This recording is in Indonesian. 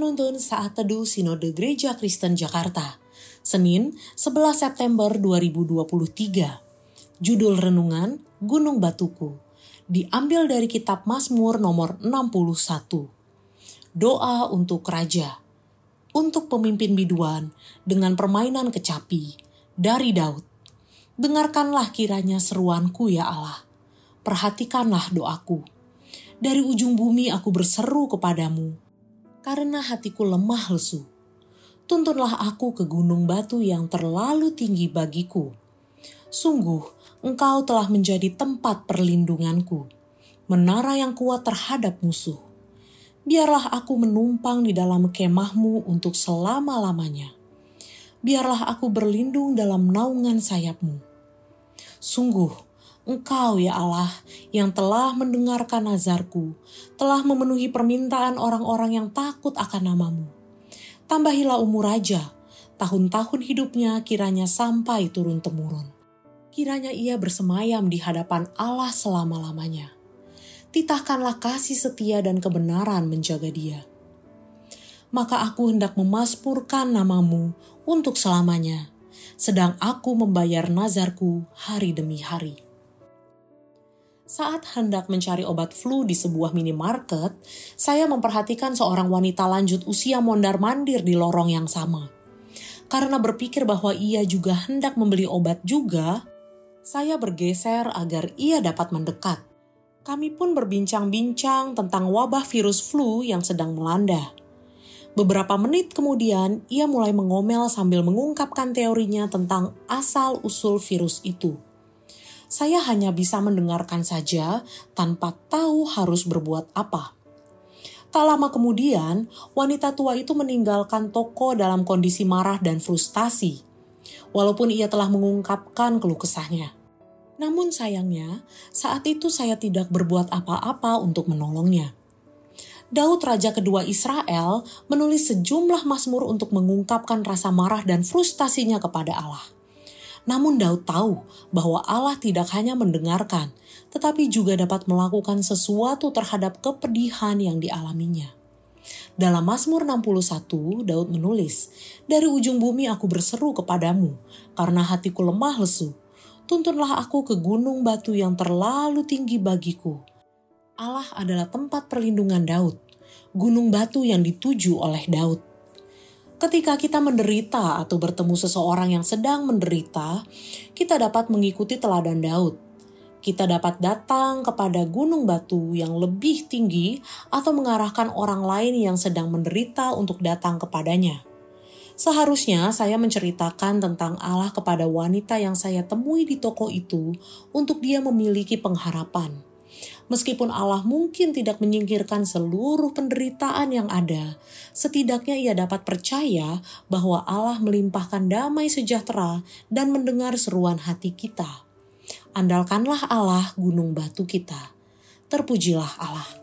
Penuntun Saat Teduh Sinode Gereja Kristen Jakarta, Senin 11 September 2023. Judul Renungan Gunung Batuku, diambil dari kitab Mazmur nomor 61. Doa untuk Raja, untuk pemimpin biduan dengan permainan kecapi, dari Daud. Dengarkanlah kiranya seruanku ya Allah, perhatikanlah doaku. Dari ujung bumi aku berseru kepadamu, karena hatiku lemah lesu. Tuntunlah aku ke gunung batu yang terlalu tinggi bagiku. Sungguh, engkau telah menjadi tempat perlindunganku, menara yang kuat terhadap musuh. Biarlah aku menumpang di dalam kemahmu untuk selama-lamanya. Biarlah aku berlindung dalam naungan sayapmu. Sungguh, Engkau ya Allah yang telah mendengarkan nazarku, telah memenuhi permintaan orang-orang yang takut akan namamu. Tambahilah umur raja, tahun-tahun hidupnya kiranya sampai turun-temurun. Kiranya ia bersemayam di hadapan Allah selama-lamanya. Titahkanlah kasih setia dan kebenaran menjaga dia. Maka aku hendak memasmurkan namamu untuk selamanya, sedang aku membayar nazarku hari demi hari. Saat hendak mencari obat flu di sebuah minimarket, saya memperhatikan seorang wanita lanjut usia mondar-mandir di lorong yang sama. Karena berpikir bahwa ia juga hendak membeli obat juga, saya bergeser agar ia dapat mendekat. Kami pun berbincang-bincang tentang wabah virus flu yang sedang melanda. Beberapa menit kemudian, ia mulai mengomel sambil mengungkapkan teorinya tentang asal-usul virus itu saya hanya bisa mendengarkan saja tanpa tahu harus berbuat apa. Tak lama kemudian, wanita tua itu meninggalkan toko dalam kondisi marah dan frustasi, walaupun ia telah mengungkapkan keluh kesahnya. Namun sayangnya, saat itu saya tidak berbuat apa-apa untuk menolongnya. Daud Raja kedua Israel menulis sejumlah mazmur untuk mengungkapkan rasa marah dan frustasinya kepada Allah. Namun Daud tahu bahwa Allah tidak hanya mendengarkan, tetapi juga dapat melakukan sesuatu terhadap kepedihan yang dialaminya. Dalam Mazmur 61, Daud menulis, Dari ujung bumi aku berseru kepadamu, karena hatiku lemah lesu. Tuntunlah aku ke gunung batu yang terlalu tinggi bagiku. Allah adalah tempat perlindungan Daud, gunung batu yang dituju oleh Daud. Ketika kita menderita atau bertemu seseorang yang sedang menderita, kita dapat mengikuti teladan Daud. Kita dapat datang kepada gunung batu yang lebih tinggi atau mengarahkan orang lain yang sedang menderita untuk datang kepadanya. Seharusnya saya menceritakan tentang Allah kepada wanita yang saya temui di toko itu untuk dia memiliki pengharapan Meskipun Allah mungkin tidak menyingkirkan seluruh penderitaan yang ada, setidaknya ia dapat percaya bahwa Allah melimpahkan damai sejahtera dan mendengar seruan hati kita. Andalkanlah Allah gunung batu kita. Terpujilah Allah.